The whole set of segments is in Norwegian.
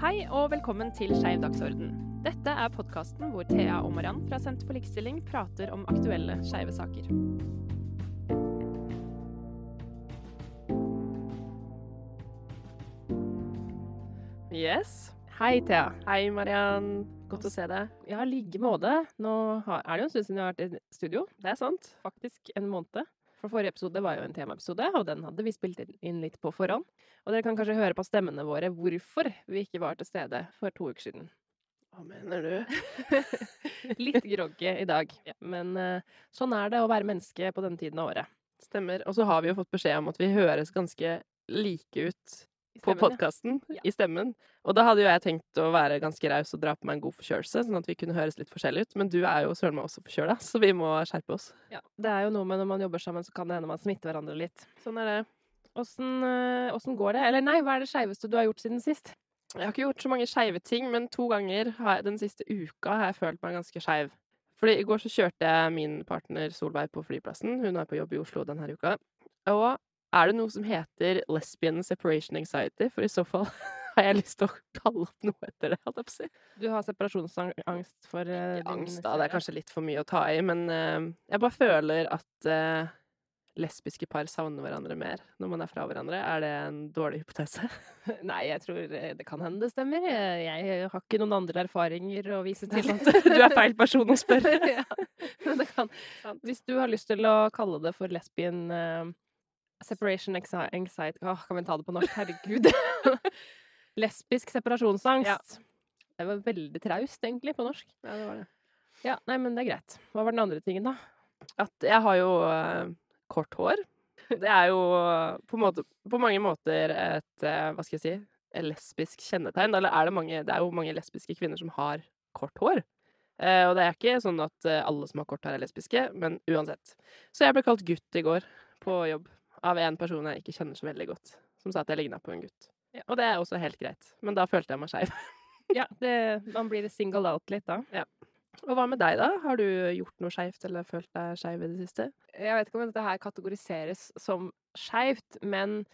Hei og velkommen til Skeiv dagsorden. Dette er podkasten hvor Thea og Mariann fra Senter for likestilling prater om aktuelle skeive saker. Yes. Hei, Thea. Hei, Mariann. Godt å se deg. Ja, i like måte. Nå er det jo en stund siden jeg har vært i studio. Det er sant. Faktisk en måned. For forrige episode var jo en temaepisode, og den hadde vi spilt inn litt på forhånd. Og dere kan kanskje høre på stemmene våre hvorfor vi ikke var til stede for to uker siden. Hva mener du? Litt groggy i dag, men eh, sånn er det å være menneske på denne tiden av året. Stemmer. Og så har vi jo fått beskjed om at vi høres ganske like ut på podkasten Ja. i stemmen. Og da hadde jo jeg tenkt å være ganske raus og dra på meg en god forkjølelse, sånn at vi kunne høres litt forskjellig ut. Men du er jo søren meg også forkjøla, så vi må skjerpe oss. Ja, det er jo noe med når man jobber sammen, så kan det hende man smitter hverandre litt. Sånn er det. Åssen eh, åssen går det? Eller nei, hva er det skeiveste du har gjort siden sist? Jeg har ikke gjort så mange skeive ting, men to ganger har jeg, den siste uka har jeg følt meg ganske skeiv. Fordi i går så kjørte jeg min partner Solveig på flyplassen. Hun er på jobb i Oslo denne uka. Og er det noe som heter lesbian separation anxiety? For i så fall har jeg lyst til å kalle opp noe etter det. holdt jeg på å si. Du har separasjonsangst for uh, Ikke angst, da. Det er kanskje litt for mye å ta i. Men uh, jeg bare føler at uh, lesbiske par savner hverandre mer når man er fra hverandre. Er det en dårlig hypotese? Nei, jeg tror det kan hende det stemmer. Jeg, har ikke noen andre erfaringer å vise til. Du er feil person å spørre. ja. Det kan. Hvis du har lyst til å kalle det for lesbian eh, separation anxiety Åh, Kan vi ta det på norsk? Herregud. Lesbisk separasjonsangst. Ja. Det var veldig traust, egentlig, på norsk. Ja, det var det. Ja, nei, men det er greit. Hva var den andre tingen, da? at jeg har jo uh, kort hår. Det er jo eh, på, måte, på mange måter et eh, hva skal jeg si, et lesbisk kjennetegn. Eller er det mange Det er jo mange lesbiske kvinner som har kort hår. Uh, og det er ikke sånn at alle som har kort hår, er lesbiske, men uansett. Så jeg ble kalt gutt i går på jobb av en person jeg ikke kjenner så veldig godt, som sa at jeg ligna på en gutt. Og det er også helt greit, men da følte jeg meg skeiv. Ja, det, man blir singled out litt da. Og hva med deg, da? Har du gjort noe skeivt eller følt deg skeiv i det siste? Jeg vet ikke om dette her kategoriseres som skeivt, men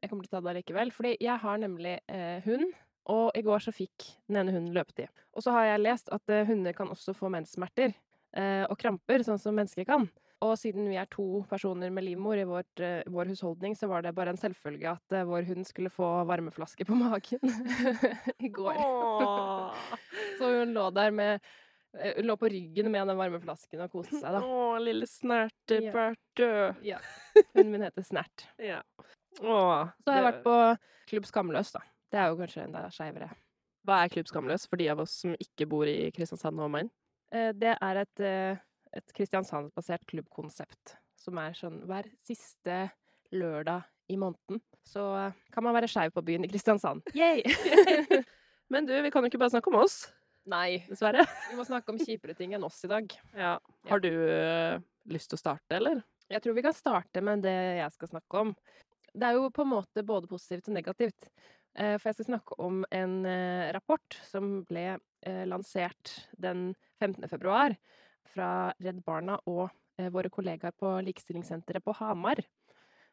jeg kommer til å ta det likevel. Fordi jeg har nemlig eh, hund, og i går så fikk den ene hunden løpetid. Og så har jeg lest at eh, hunder kan også få menssmerter eh, og kramper, sånn som mennesker kan. Og siden vi er to personer med livmor i vårt, eh, vår husholdning, så var det bare en selvfølge at eh, vår hund skulle få varmeflaske på magen i går. Så hun lå der med eh, Hun lå på ryggen med den varmeflasken og koste seg, da. Å, lille snerteberte. Ja. Hunden min heter Snert. Ja. Åh, Så har jeg vært på Klubb Skamløs, da. Det er jo kanskje enda skeivere. Hva er Klubb Skamløs for de av oss som ikke bor i Kristiansand og omegn? Eh, Det er et, eh, et Kristiansand-basert klubbkonsept som er sånn hver siste lørdag i måneden. Så eh, kan man være skeiv på byen i Kristiansand. Yay! Men du, vi kan jo ikke bare snakke om oss, Nei, dessverre. vi må snakke om kjipere ting enn oss i dag. Ja. Har du øh, lyst til å starte, eller? Jeg tror vi kan starte med det jeg skal snakke om. Det er jo på en måte både positivt og negativt. Eh, For jeg skal snakke om en rapport som ble lansert den 15. februar fra Redd Barna og eh, våre kollegaer på Likestillingssenteret på Hamar.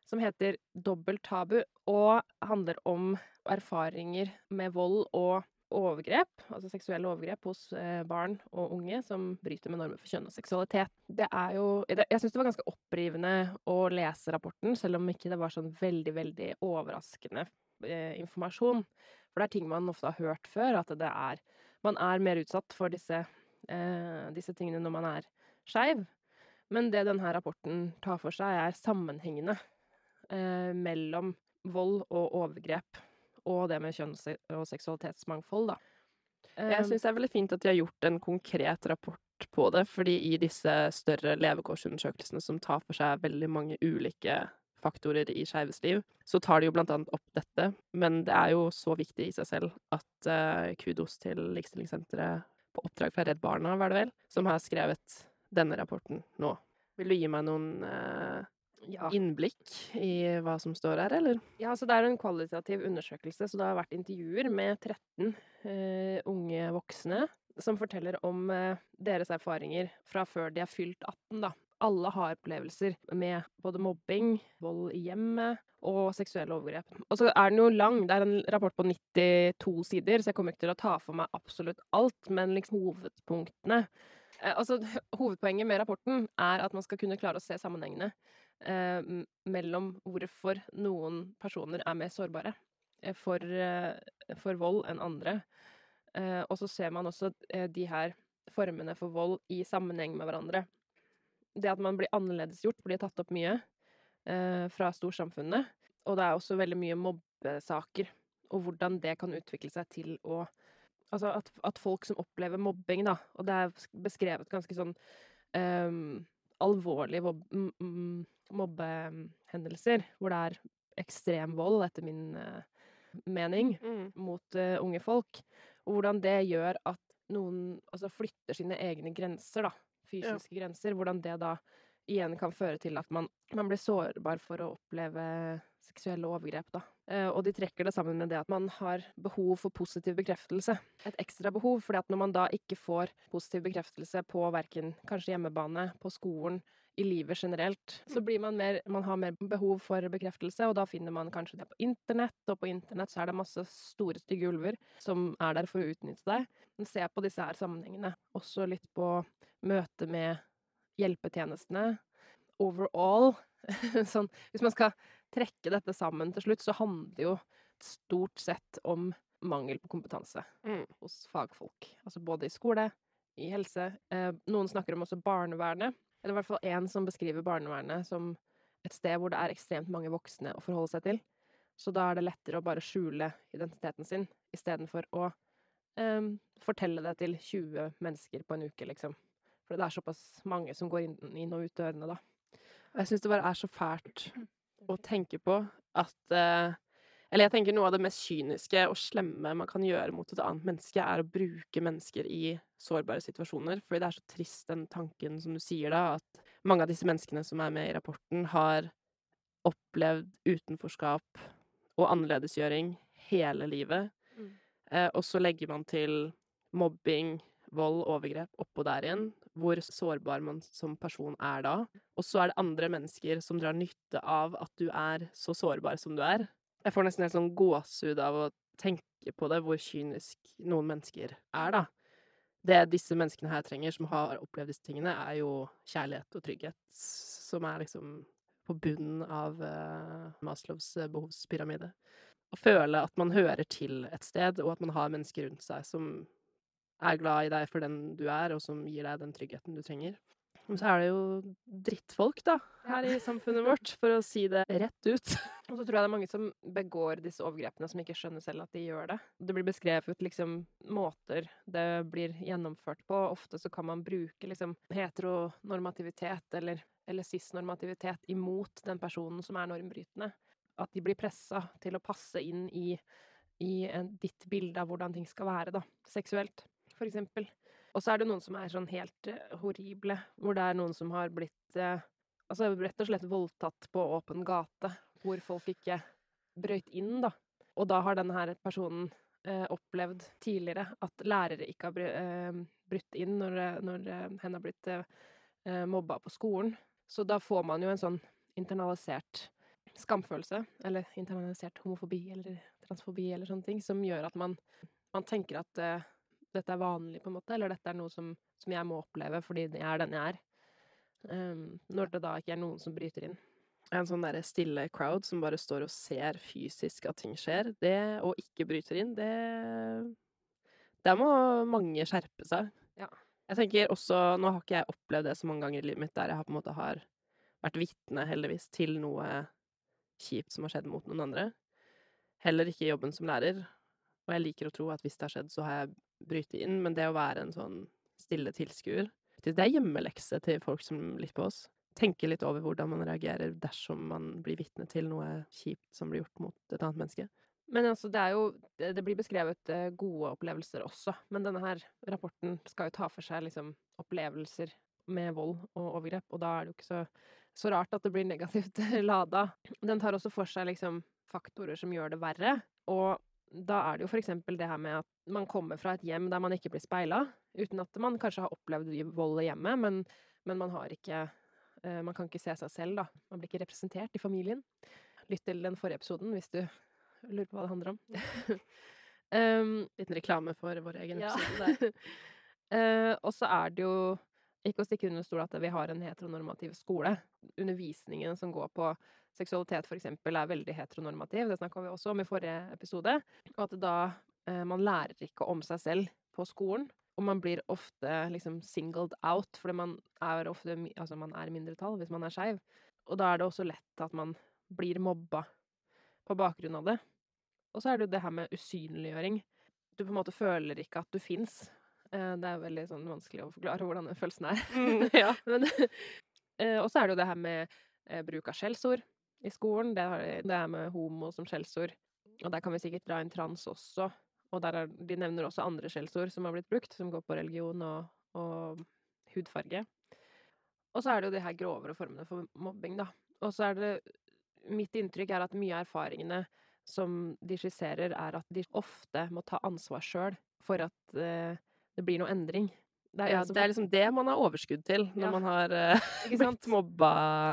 Som heter Dobbelt tabu, og handler om erfaringer med vold og overgrep, altså seksuelle overgrep hos eh, barn og unge som bryter med normer for kjønn og seksualitet. Det er jo Jeg syns det var ganske opprivende å lese rapporten, selv om ikke det var sånn veldig, veldig overraskende eh, informasjon. For det er ting man ofte har hørt før, at det er Man er mer utsatt for disse, disse tingene når man er skeiv. Men det denne rapporten tar for seg, er sammenhengene eh, mellom vold og overgrep og det med kjønns- og seksualitetsmangfold, da. Jeg Um, syns det er veldig fint at de har gjort en konkret rapport på det, fordi i disse større levekårsundersøkelsene som tar for seg veldig mange ulike faktorer i skeives liv, så tar de jo blant annet opp dette. Men det er jo så viktig i seg selv at eh, kudos til Likestillingssenteret på oppdrag fra Redd Barna, var det vel, som har skrevet denne rapporten nå. Vil du gi meg noen eh, ja. innblikk i hva som står her, eller? Ja, så det er en kvalitativ undersøkelse, så det har vært intervjuer med 13 eh, unge voksne som forteller om eh, deres erfaringer fra før de er fylt 18, da. Alle har opplevelser med både mobbing, vold i hjemmet og seksuelle overgrep. Og så er den jo lang. Det er en rapport på 92 sider, så jeg kommer ikke til å ta for meg absolutt alt, men liksom hovedpunktene eh, Altså, hovedpoenget med rapporten er at man skal kunne klare å se sammenhengene eh, mellom hvorfor noen personer er mer sårbare eh, for, eh, for vold enn andre. Eh, og så ser man også de her formene for vold i sammenheng med hverandre. Det at man blir annerledesgjort, blir tatt opp mye fra storsamfunnet. Og det er også veldig mye mobbesaker, og hvordan det kan utvikle seg til å Altså at, at folk som opplever mobbing, da, og det er beskrevet ganske sånn um, alvorlige mobbehendelser, hvor det er ekstrem vold, etter min uh, mening, mm. mot uh, unge folk. Og hvordan det gjør at noen altså flytter sine egne grenser, da. Fysiske ja. grenser. Hvordan det da igjen kan føre til at man, man blir sårbar for å oppleve seksuelle overgrep, da. Eh, og de trekker det sammen med det at man har behov for positiv bekreftelse. Et ekstra behov, fordi at når man da ikke får positiv bekreftelse på verken kanskje hjemmebane, på skolen, i livet generelt, så blir man mer Man har mer behov for bekreftelse, og da finner man kanskje det på internett, og på internett så er det masse store, stygge ulver som er der for å utnytte deg. Men se på disse her sammenhengene. Også litt på møte med hjelpetjenestene. Overall sånn Hvis man skal trekke dette sammen til slutt, så handler det jo stort sett om mangel på kompetanse mm. hos fagfolk. Altså både i skole, i helse. Eh, noen snakker om også barnevernet. Eller i hvert fall én som beskriver barnevernet som et sted hvor det er ekstremt mange voksne å forholde seg til. Så da er det lettere å bare skjule identiteten sin istedenfor å eh, fortelle det til 20 mennesker på en uke, liksom. For det er såpass mange som går inn, inn og ut dørene, da. Jeg syns det bare er så fælt å tenke på at eh, Eller jeg tenker noe av det mest kyniske og slemme man kan gjøre mot et annet menneske, er å bruke mennesker i sårbare situasjoner. Fordi det er så trist, den tanken som du sier da, at mange av disse menneskene som er med i rapporten, har opplevd utenforskap og annerledesgjøring hele livet. Mm. Eh, og så legger man til mobbing, vold, overgrep oppå der igjen hvor sårbar man som person er da. Og så er det andre mennesker som drar nytte av at du er så sårbar som du er. Jeg får nesten helt sånn gåsehud av å tenke på det, hvor kynisk noen mennesker er, da. Det disse menneskene her trenger, som har opplevd disse tingene, er jo kjærlighet og trygghet, som er liksom på bunnen av uh, Maslows eh, behovspyramide. Å føle at man hører til et sted, og at man har mennesker rundt seg som er glad i deg for den du er, og som gir deg den tryggheten du trenger. Men så er det jo drittfolk, da, her i samfunnet vårt, for å si det rett ut. Og så tror jeg det er mange som begår disse overgrepene, som ikke skjønner selv at de gjør det. Det blir beskrevet liksom måter det blir gjennomført på. Ofte så kan man bruke liksom heteronormativitet eller, eller cis-normativitet imot den personen som er normbrytende. At de blir pressa til å passe inn i, i en, ditt bilde av hvordan ting skal være, da, seksuelt for eksempel. Og så er det noen som er sånn helt uh, horrible, hvor det er noen som har blitt uh, Altså rett og slett voldtatt på åpen gate, hvor folk ikke brøyt inn, da. Og da har denne her personen uh, opplevd tidligere at lærere ikke har brutt inn når, når hen har blitt mobba på skolen. Så da får man jo en sånn internalisert skamfølelse, eller internalisert homofobi eller transfobi eller sånne ting, som gjør at man, man tenker at dette er vanlig, på en måte, eller dette er noe som, som jeg må oppleve fordi jeg er den jeg er. Um, når det da ikke er noen som bryter inn. En sånn derre stille crowd som bare står og ser fysisk at ting skjer, det, og ikke bryter inn, det Der må mange skjerpe seg. Ja. Jeg tenker også Nå har ikke jeg opplevd det så mange ganger i livet mitt der jeg har på en måte har vært vitne, heldigvis, til noe kjipt som har skjedd mot noen andre. Heller ikke i jobben som lærer. Og jeg liker å tro at hvis det har skjedd, så har jeg bryte inn, men det å være en sånn stille tilskuer Det er hjemmelekse til folk som lytter på oss. Tenke litt over hvordan man reagerer dersom man blir vitne til noe kjipt som blir gjort mot et annet menneske. Men altså, det er jo Det blir beskrevet eh, gode opplevelser også, men denne her rapporten skal jo ta for seg liksom opplevelser med vold og overgrep, og da er det jo ikke så, så rart at det blir negativt lada. Den tar også for seg liksom faktorer som gjør det verre, og da er det jo for eksempel det her med at man kommer fra et hjem der man ikke blir speila, uten at man kanskje har opplevd vold i hjemmet, men, men man har ikke uh, Man kan ikke se seg selv, da. Man blir ikke representert i familien. lytt til den forrige episoden hvis du lurer på hva det handler om. um, Liten reklame for vår egen Ja. episode der. uh, og så er det jo ikke å stikke under stol at vi har en heteronormativ skole. Undervisningen som går på seksualitet, for eksempel, er veldig heteronormativ. Det snakka vi også om i forrige episode. Og at da eh, man lærer ikke om seg selv på skolen. Og man blir ofte liksom singled out, fordi man er ofte altså man er mindretall hvis man er skeiv. Og da er det også lett at man blir mobba på bakgrunn av det. Og så er det jo det her med usynliggjøring. Du på en måte føler ikke at du fins. Eh, Det er veldig sånn vanskelig å forklare hvordan den følelsen er. Mm, ja. Eh, og så er det jo det her med eh, bruk av skjellsord i skolen. Det, er med homo som skjellsord. Og der kan vi sikkert dra inn trans også. Og der er, de nevner også andre skjellsord som har blitt brukt, som går på religion og, og hudfarge. Og så er det jo de her grovere formene for mobbing, da. Og så er det Mitt inntrykk er at mye av erfaringene som de skisserer, er at de ofte må ta ansvar sjøl for at eh, det blir noe endring. Det ja, som det er liksom det man har overskudd til når Ja. man har uh, blitt mobba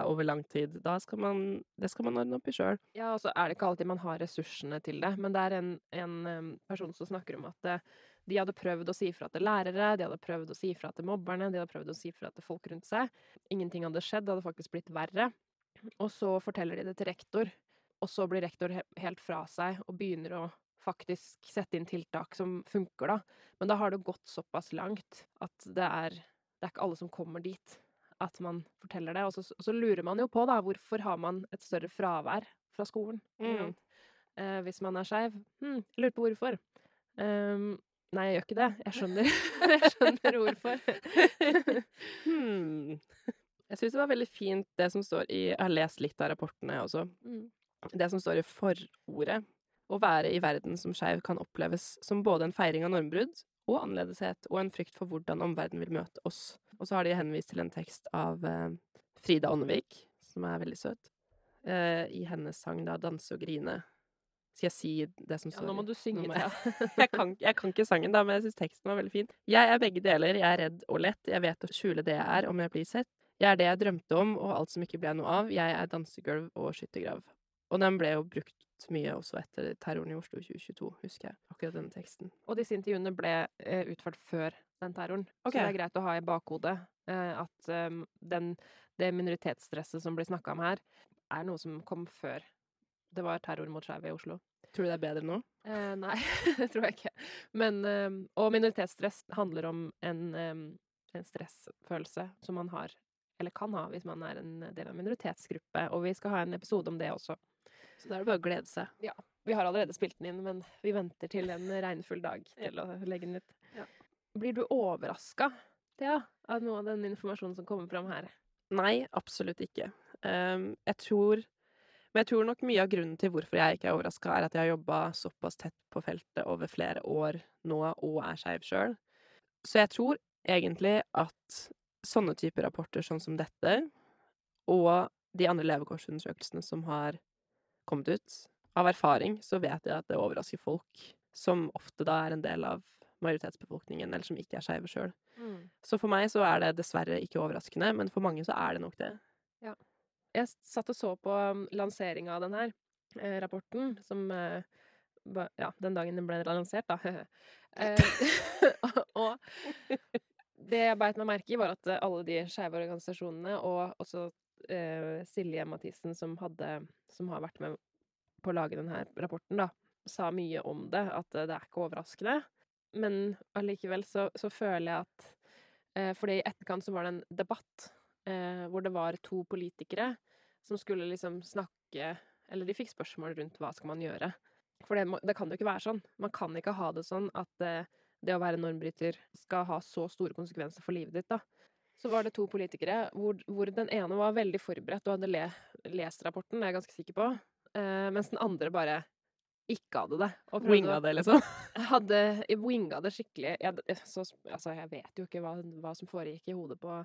over lang tid. Da skal man, det skal man ordne opp i sjøl. Ja, og så er det ikke alltid man har ressursene til det, men det er en, en person som snakker om at eh, de hadde prøvd å si fra til lærere, de hadde prøvd å si fra til mobberne, de hadde prøvd å si fra til folk rundt seg. Ingenting hadde skjedd, det hadde faktisk blitt verre. Og så forteller de det til rektor, og så blir rektor he helt fra seg og begynner å faktisk sette inn tiltak som funker, da. Men da har det gått såpass langt at det er, det er ikke alle som kommer dit at man forteller det. Og så, og så lurer man jo på, da, hvorfor har man et større fravær fra skolen? Mm. Eh, hvis man er skeiv. Hm, jeg lurer på hvorfor. Um, nei, jeg gjør ikke det. Jeg skjønner, jeg skjønner hvorfor. Hmm. Jeg syns det var veldig fint det som står i Jeg har lest litt av rapportene også. Mm. Det som står i forordet. Å være i verden som skeiv kan oppleves som både en feiring av normbrudd og annerledeshet, og en frykt for hvordan omverdenen vil møte oss. Og så har de henvist til en tekst av eh, Frida Åndevik, som er veldig søt, eh, i hennes sang da 'Danse og grine'. Skal jeg si det som står? Ja, nå må du synge, må jeg... det. jeg, kan, jeg kan ikke sangen, da, men jeg syns teksten var veldig fin. Jeg er begge deler. Jeg er redd og lett. Jeg vet å skjule det jeg er, om jeg blir sett. Jeg er det jeg drømte om, og alt som ikke ble noe av. Jeg er dansegulv og skyttergrav. Og den ble jo brukt mye også etter terroren i Oslo 2022, husker jeg. Akkurat denne teksten. Og disse intervjuene ble eh, utført før den terroren. Okay. Så det er greit å ha i bakhodet eh, at um, den, det minoritetsstresset som blir snakka om her, er noe som kom før det var terror mot skeive i Oslo. Tror du det er bedre nå? Eh, nei, det tror jeg ikke. Men, em, og minoritetsstress handler om en, em, en stressfølelse som man har, eller kan ha, hvis man er en del av en minoritetsgruppe. Og vi skal ha en episode om det også. Så da er det bare å glede seg. Vi har allerede spilt den inn, men vi venter til en regnfull dag til å legge den ut. Ja. Blir du overraska, Thea, av noe av den informasjonen som kommer fram her? Nei, absolutt ikke. Um, jeg tror Men jeg tror nok mye av grunnen til hvorfor jeg ikke er overraska, er at jeg har jobba såpass tett på feltet over flere år nå, og er skeiv sjøl. Så jeg tror egentlig at sånne typer rapporter sånn som dette, og de andre levekårsundersøkelsene som har kommet ut, av erfaring så vet jeg at det overrasker folk som ofte da er en del av majoritetsbefolkningen, eller som ikke er skeive sjøl. Så for meg så er det dessverre ikke overraskende, men for mange så er det nok det. Jeg satt og så på um, lanseringa av den her eh, rapporten, som eh, ba, Ja, den dagen den ble lansert, da. eh, og det jeg beit meg merke i, var at eh, alle de skeive organisasjonene, og også eh, Silje Mathisen, som, hadde, som har vært med på å lage denne rapporten, da, sa mye om det. At eh, det er ikke overraskende. Men allikevel så, så føler jeg at eh, fordi i etterkant så var det en debatt eh, hvor det var to politikere som skulle liksom snakke Eller de fikk spørsmål rundt hva skal man gjøre. For det, det kan jo ikke være sånn. Man kan ikke ha det sånn at eh, det å være normbryter skal ha så store konsekvenser for livet ditt, da. Så var det to politikere hvor, hvor den ene var veldig forberedt og hadde le, lest rapporten, det er jeg ganske sikker på, eh, mens den andre bare ikke hadde det. Winga det, liksom. hadde winga det skikkelig. Jeg, så, altså, jeg vet jo ikke hva, hva som foregikk i hodet på,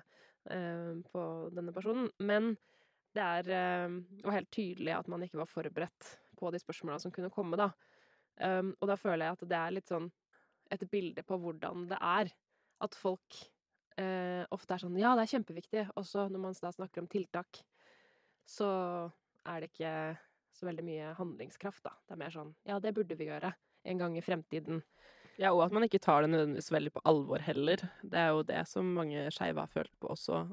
eh, på denne personen, men det er, eh, var helt tydelig at man ikke var forberedt på de spørsmåla som kunne komme, da. Um, og da føler jeg at det er litt sånn et bilde på hvordan det er. At folk eh, ofte er sånn Ja, det er kjempeviktig. Og så når man da snakker om tiltak, så er det ikke så veldig mye handlingskraft, da. Det er mer sånn ja, det burde vi gjøre en gang i fremtiden. Ja, og at man ikke tar det nødvendigvis veldig på alvor heller. Det er jo det som mange skeive har følt på også.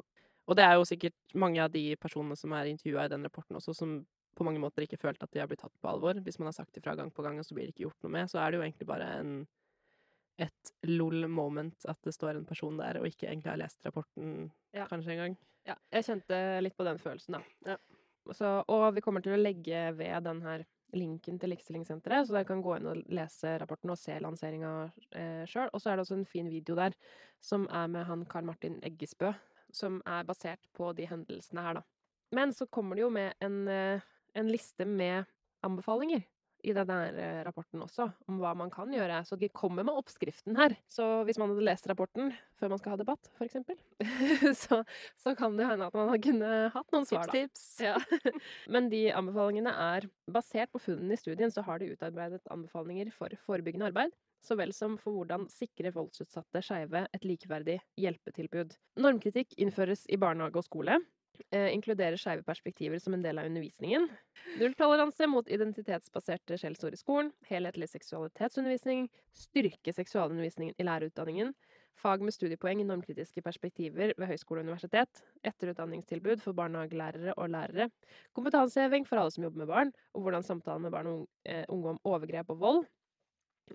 Og det er jo sikkert mange av de personene som er intervjua i den rapporten også, som på mange måter ikke følt at de har blitt tatt på alvor. Hvis man har sagt ifra gang på gang, og så blir det ikke gjort noe med, så er det jo egentlig bare en et lol moment at det står en person der og ikke egentlig har lest rapporten Ja. kanskje engang. Ja, jeg kjente litt på den følelsen, da. Ja. Så, og vi kommer til å legge ved den her linken til Likestillingssenteret, så dere kan gå inn og lese rapporten og se lanseringa eh, sjøl. Og så er det også en fin video der som er med han Karl Martin Eggesbø, som er basert på de hendelsene her, da. Men så kommer det jo med en, eh, en liste med anbefalinger i denne eh, rapporten også, om hva man kan gjøre. Så de kommer med oppskriften her. Så hvis man hadde lest rapporten før man skal ha debatt, eksempel, så, så kan det hende at man kunne hatt noen svar, da. Tips, tips. Ja. Men de anbefalingene er basert på funnene i studien, så har de utarbeidet anbefalinger for forebyggende arbeid, så vel som for hvordan sikre voldsutsatte skeive et likeverdig hjelpetilbud. Normkritikk innføres i barnehage og skole. Eh, inkluderer skeive perspektiver som en del av undervisningen. Nulltoleranse mot identitetsbaserte skjellsord i skolen. Helhetlig seksualitetsundervisning. Styrke seksualundervisningen i lærerutdanningen. Fag med studiepoeng i normkritiske perspektiver ved høyskole og universitet. Etterutdanningstilbud for barnehagelærere og lærere. Kompetanseheving for alle som jobber med barn, og hvordan samtalen med barn og eh, unge om overgrep og vold.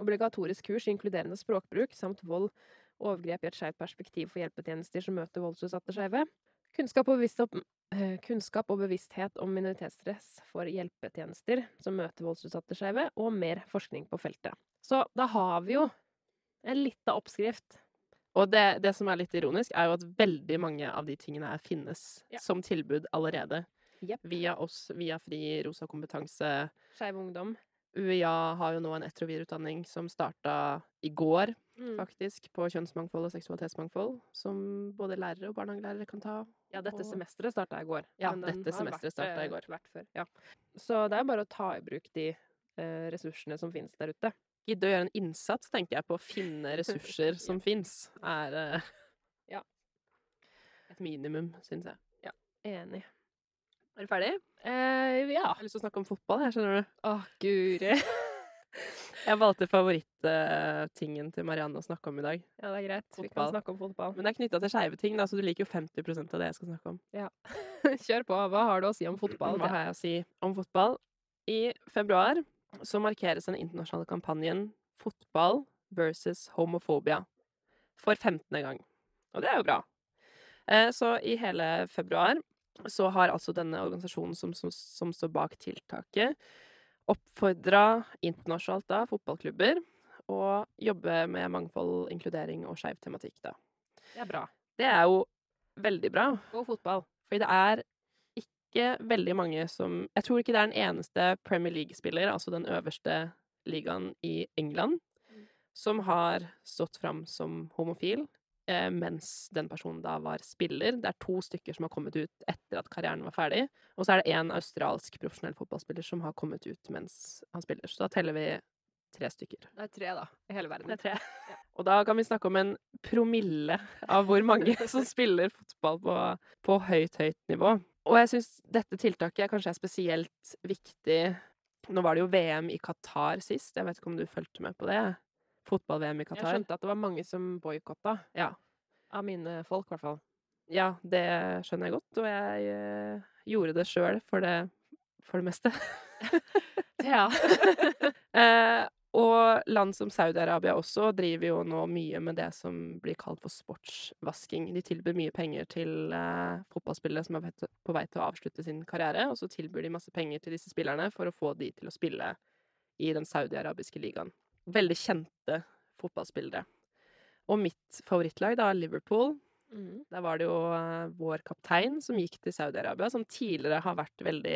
Obligatorisk kurs i inkluderende språkbruk samt vold og overgrep i et skeivt perspektiv for hjelpetjenester som møter voldsutsatte skeive. Kunnskap og, om, eh, kunnskap og bevissthet om minoritetsstress for hjelpetjenester som møter voldsutsatte skeive, og mer forskning på feltet. Så da har vi jo en lita oppskrift. Og det, det som er litt ironisk, er jo at veldig mange av de tingene her finnes Ja. som tilbud allerede. Yep. Via oss, via Fri Rosa kompetanse. Skeiv ungdom. UiA har jo nå en etter- og videreutdanning som starta i går, Mm. faktisk, på kjønnsmangfold og seksualitetsmangfold, som både lærere og barnehagelærere kan ta. Ja, dette Og- semesteret starta i går. Ja, dette semesteret starta i eh, går. Vært før, ja. Så det er bare å ta i bruk de eh, ressursene som finnes der ute. Gidde å gjøre en innsats, tenker jeg, på å finne ressurser som fins, er eh, Ja. et minimum, syns jeg. Ja, Enig. Er du ferdig? Eh, ja. Jeg har lyst til å snakke om fotball, jeg, skjønner du. Å, guri. Jeg valgte favorittingen til Marianne å snakke om i dag. Ja, det er greit. Vi kan snakke om fotball. Men det er knytta til skeive ting, da, så du liker jo 50% av det jeg skal snakke om. Ja. Kjør på. Hva har du å si om fotball? Hva har jeg å si om fotball? I februar så markeres den internasjonale kampanjen Fotball versus homofobia for 15. gang. Og det er jo bra. Eh, Så i hele februar så har altså denne organisasjonen som, som, som står bak tiltaket, oppfordra internasjonalt da fotballklubber å jobbe med mangfold, inkludering og skeiv tematikk, da. Det er bra. Det er jo veldig bra. Og fotball. Fordi det er ikke veldig mange som Jeg tror ikke det er den eneste Premier League-spiller, altså den øverste ligaen i England, Mm. som har stått fram som homofil, mens den personen da var spiller. Det er to stykker som har kommet ut etter at karrieren var ferdig. Og så er det en australsk profesjonell fotballspiller som har kommet ut mens han spiller. Så da teller vi tre stykker. Det er tre, da. I hele verden. Det er tre. Og da kan vi snakke om en promille av hvor mange som spiller fotball på, på høyt, høyt nivå. Og jeg syns dette tiltaket kanskje er spesielt viktig Nå var det jo VM i Qatar sist. Jeg vet ikke om du fulgte med på det? Fotball-VM i Jeg skjønte at det var mange som boikotta. Ja. Av mine folk, i hvert fall. ja, det skjønner jeg godt, og jeg uh, gjorde det sjøl for det, for det meste. Ja. uh, og land som Saudi-Arabia også driver jo nå mye med det som blir kalt for sportsvasking. De tilbyr mye penger til uh, fotballspillere som er på vei til å avslutte sin karriere, og så tilbyr de masse penger til disse spillerne for å få de til å spille i den saudi-arabiske ligaen. Veldig kjente fotballspillere. Og mitt favorittlag, da, Liverpool, Mm. der var det jo eh, vår kaptein som gikk til Saudi-Arabia, som tidligere har vært veldig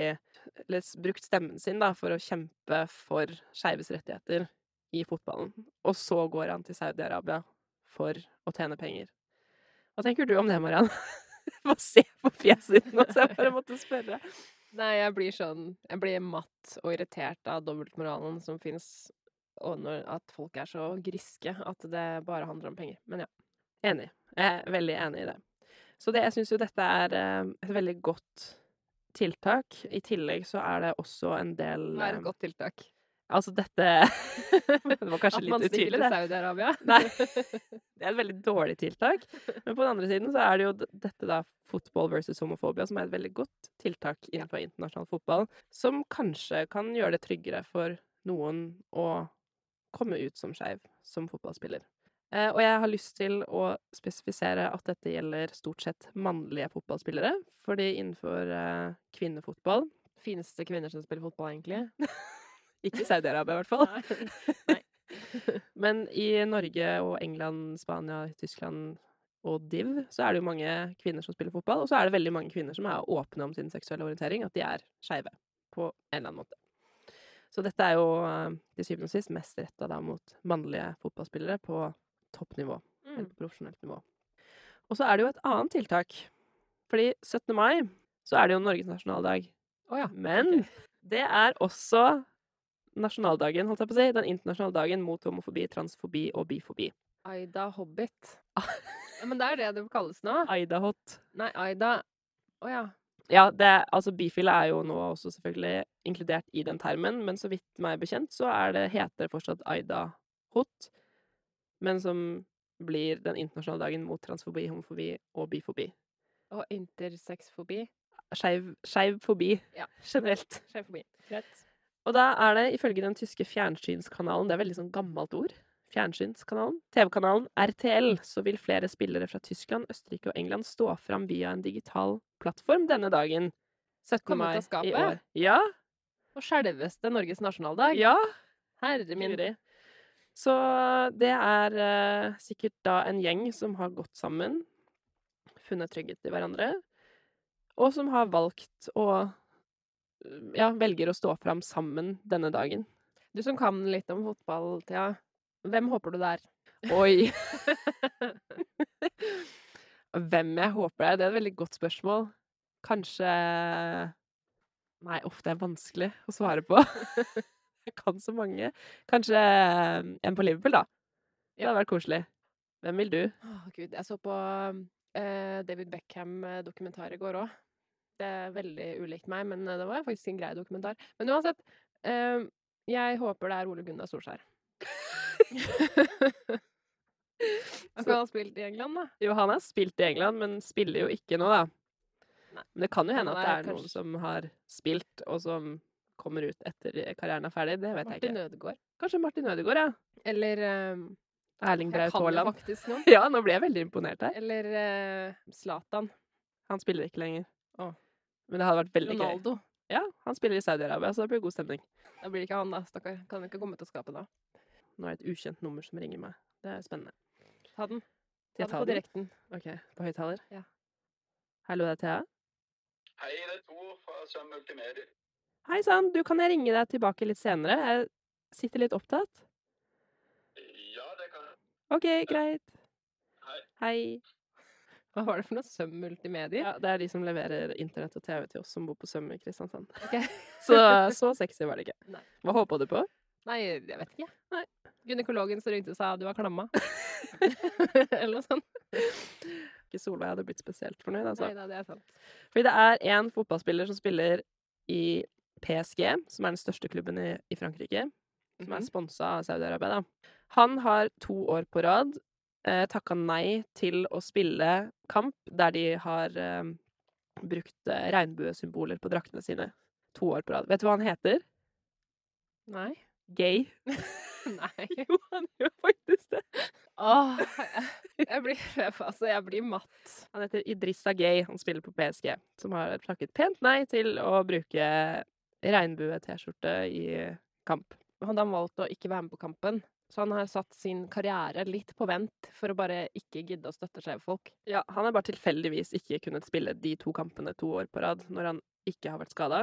Eller brukt stemmen sin da, for å kjempe for skeives rettigheter i fotballen. Og så går han til Saudi-Arabia for å tjene penger. Hva tenker du om det, Mariann? Få se på fjeset ditt nå, så jeg bare måtte spørre. Nei, jeg blir sånn Jeg blir matt og irritert av dobbeltmoralen som fins, og når at folk er så griske at det bare handler om penger. Men ja. Enig. Jeg er veldig enig i det. Så det, jeg syns jo dette er eh, et veldig godt tiltak. I tillegg så er det også en del Hva er eh, et godt tiltak? Altså dette Det var kanskje At man litt stikker utydelig, til. Saudi-Arabia? Nei. Det er et veldig dårlig tiltak. Men på den andre siden så er det jo dette da football versus homofobia, som er et veldig godt tiltak innenfor internasjonal fotball, som kanskje kan gjøre det tryggere for noen å komme ut som skeiv som fotballspiller. Eh, og jeg har lyst til å spesifisere at dette gjelder stort sett mannlige fotballspillere, fordi innenfor eh, kvinnefotball Finnes det kvinner som spiller fotball, egentlig? Ikke i Saudi-Arabia, i hvert fall. Nei. Men i Norge og England, Spania, Tyskland og Div så er det jo mange kvinner som spiller fotball, og så er det veldig mange kvinner som er åpne om sin seksuelle orientering, at de er skeive på en eller annen måte. Så dette er jo eh, til syvende og sist mest retta da mot mannlige fotballspillere på toppnivå, eller Mm. på profesjonelt nivå. Og så er det jo et annet tiltak. Fordi 17. mai så er det jo Norges nasjonaldag. Oh, ja. Men okay. det er også nasjonaldagen, holdt jeg på å si. Den internasjonale dagen mot homofobi, transfobi og bifobi. Aida Hobbit. Ja, men det er det det kalles nå? Aida Hot. Nei, Aida Å ja. Ja, det, altså bifile er jo nå også selvfølgelig inkludert i den termen, men så vidt meg bekjent så er det, heter det fortsatt Aida Hot, men som blir den internasjonale dagen mot transfobi, homofobi og bifobi. Og intersexfobi. Skeiv skeiv fobi Ja. generelt. Skjevfobi. Greit. Og da er det ifølge den tyske fjernsynskanalen, det er veldig sånn gammelt ord, fjernsynskanalen, TV-kanalen RTL, så vil flere spillere fra Tyskland, Østerrike og England stå fram via en digital plattform denne dagen. 17. Mai i år. Ja, Og selveste Norges nasjonaldag. ja, Herre min. Så det er uh, sikkert da en gjeng som har gått sammen, funnet trygghet i hverandre, og som har valgt å ja, velger å stå fram sammen denne dagen. Du som kan litt om fotball, Thea. Hvem håper du det er? Oi! Hvem jeg håper det er, det er et veldig godt spørsmål. Kanskje Nei, uff, det er vanskelig å svare på. Jeg kan så mange. Kanskje eh, en på Liverpool, da. Det hadde vært koselig. Hvem vil du? Å, gud. Jeg så på uh, David Beckham-dokumentar i går òg. Det er veldig ulikt meg, men eh, det var faktisk en grei dokumentar. Men uansett, uh, jeg håper det er Ole Gunnar Solskjær. Han kan ha spilt i England, da. Jo, han har spilt i England, men spiller jo ikke nå, da. Nei. Men det kan jo hende at det er kanskje... noen som har spilt, og som kommer ut etter karrieren er ferdig. Det vet Martin jeg ikke. Ødegaard. Kanskje Martin Ødegaard, ja. Eller um, Erling Braut Haaland. Ja, nå ble jeg veldig imponert her. Eller eh, Zlatan. Han spiller ikke lenger. Oh. Men det hadde vært veldig gøy. Ronaldo. Ja, han spiller i Saudi-Arabia, så det blir god stemning. Da blir det ikke han, da. Stakkar. Kan ikke komme til å skape da. Nå er det et ukjent nummer som ringer meg. Det er spennende. Ta den. Ta den på den? direkten. OK, på høyttaler? Ja. Hallo, det er Thea. Hei, det er Tor fra Søm Multimedia. Hei sann, du, kan jeg ringe deg tilbake litt senere? Jeg sitter litt opptatt. Ja, det kan jeg. OK, greit. Hei. Hei. Hva var det for noe? Søm Multimedia? Ja, det er de som leverer internett og TV til oss som bor på Søm i Kristiansand. Ok. Så så sexy var det ikke. Nei. Hva håpa du på? Nei, jeg vet ikke. Nei. Gynekologen som ringte og sa du har klamma. Eller noe sånt. Ikke Solveig hadde blitt spesielt fornøyd, altså. Neida, det er sant. Fordi det er en fotballspiller som spiller i PSG, som er den største klubben i, i Frankrike, som er Mhm. sponsa av Saudi-Arabia. Han har to år på rad eh, takka nei til å spille kamp der de har eh, brukt eh, regnbuesymboler på draktene sine. To år på rad. Vet du hva han heter? Nei. Gay. Nei. Jo, han gjør faktisk det. Åh, jeg, jeg blir Altså, jeg blir matt. Han heter Idrissa Gay. Han spiller på PSG, som har takket pent nei til å bruke regnbue-T-skjorte i kamp. Han har valgt å ikke være med på kampen. Så han har satt sin karriere litt på vent for å bare ikke gidde å støtte skeive folk. Ja, han har bare tilfeldigvis ikke kunnet spille de to kampene to år på rad når han ikke har vært skada.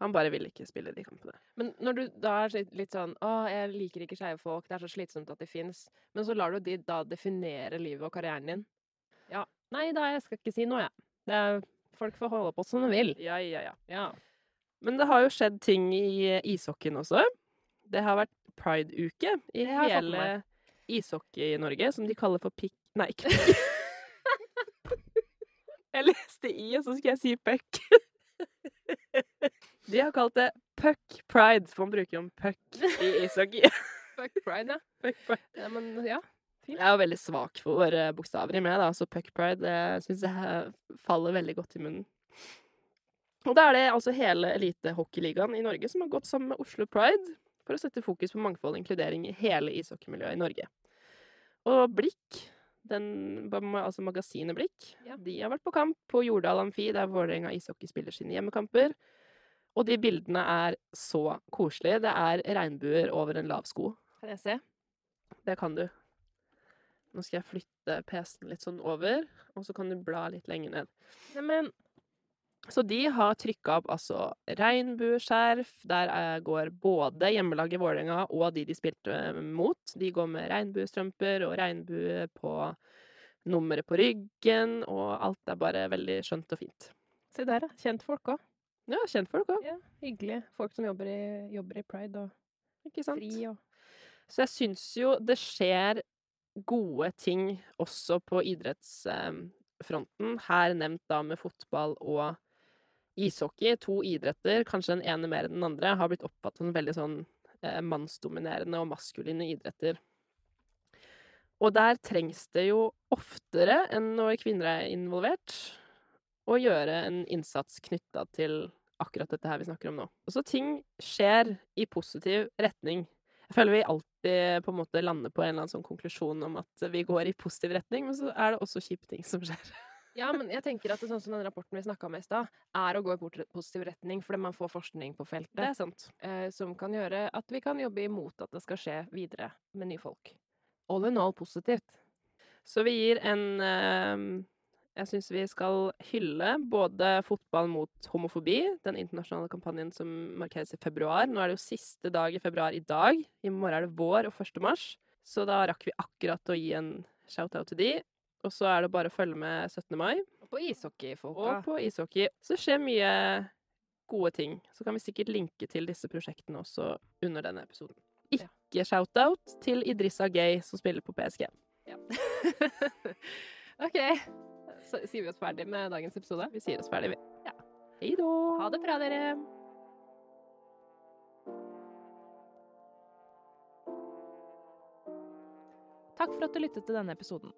Han bare vil ikke spille de kampene. Men når du da er litt- sånn Å, jeg liker ikke skeive folk, det er så slitsomt at de fins. Men så lar du de da definere livet og karrieren din. Ja. Nei da, jeg skal ikke si noe, jeg. Er, folk får holde på som de vil. Ja, ja, ja. Ja. Men det har jo skjedd ting i eh, ishockeyen også. Det har vært pride-uke i hele ishockey i Norge, som de kaller for pikk... Nei, ikke pikk. jeg leste i, og så skulle jeg si puck. De har kalt det puck pride, for man bruker jo om puck i ishockey. puck pride, ja. puck pride. ja. Men ja. Jeg er jo veldig svak for bokstaver i meg, da, så puck pride det syns jeg faller veldig godt i munnen. Og da er det altså hele elitehockeyligaen i Norge som har gått sammen med Oslo Pride for å sette fokus på mangfold og inkludering i hele ishockeymiljøet i Norge. Og Blikk, den, altså magasinet Blikk, Ja. de har vært på kamp på Jordal Amfi, der Vålerenga ishockey spiller sine hjemmekamper. Og de bildene er så koselige. Det er regnbuer over en lav sko. Kan jeg se? Det kan du. Nå skal jeg flytte PC-en litt sånn over, og så kan du bla litt lenger ned. Neimen, Så de har trykka opp altså regnbueskjerf. Der eh, går både hjemmelaget Vålerenga og de de spilte mot. De går med regnbuestrømper og regnbue på nummeret på ryggen, og alt er bare veldig skjønt og fint. se der, ja. Kjentfolk òg. Ja, kjentfolk òg, Ja, hyggelig. Folk som jobber i, jobber i pride og ikke sant? fri og Så jeg syns jo det skjer gode ting også på idrettsfronten. Her nevnt da med fotball og ishockey. To idretter, kanskje den ene mer enn den andre, har blitt oppfattet som veldig sånn eh, mannsdominerende og maskuline idretter. Og der trengs det jo oftere enn når kvinner er involvert, å gjøre en innsats knytta til akkurat dette her vi snakker om nå. Og så ting skjer i positiv retning. Jeg føler vi alltid på en måte lander på en eller annen sånn konklusjon om at vi går i positiv retning, men så er det også kjipe ting som skjer. Ja, men jeg tenker at det, sånn som den rapporten vi snakka om i stad, er å gå i positiv retning fordi man får forskning på feltet. Det er sant. eh, som kan gjøre at vi kan jobbe imot at det skal skje videre med nye folk. All in all positivt. Så vi gir en eh, Jeg syns vi skal hylle både fotball mot homofobi, den internasjonale kampanjen som markeres i februar. Nå er det jo siste dag i februar i dag. I morgen er det vår og 1. mars. Så da rakk vi akkurat å gi en shout-out til de. Og så er det bare å følge med 17. mai. Og på ishockeyfolka. Og på ishockey. Så det skjer mye gode ting. Så kan vi sikkert linke til disse prosjektene også under denne episoden. Ja. Ikke shout-out til Idrissa Gay, som spiller på PSG. OK. Så sier vi oss ferdig med dagens episode. Vi sier oss ferdig, vi. Ja. Hei da. Ha det bra, dere. Takk for at du lyttet til denne episoden.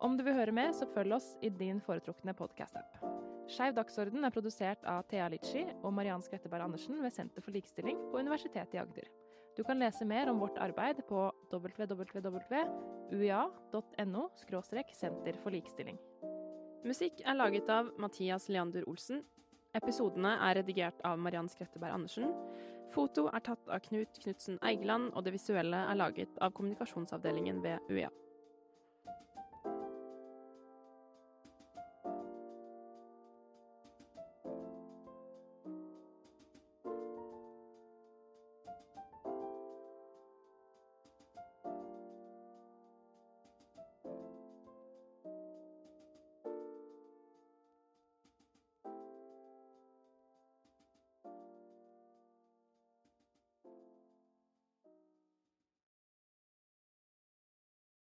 Om du vil høre mer, så følg oss i din foretrukne podcast-app. Skeiv dagsorden er produsert av Thea Litchi og Mariann Skretteberg Andersen ved Senter for likestilling på Universitetet i Agder. Du kan lese mer om vårt arbeid på www.uia.no senter for likestilling. Musikk er laget av Mathias Leander Olsen. Episodene er redigert av Mariann Skretteberg Andersen. Foto er tatt av Knut Knutsen Eigeland, og det visuelle er laget av kommunikasjonsavdelingen ved UiA.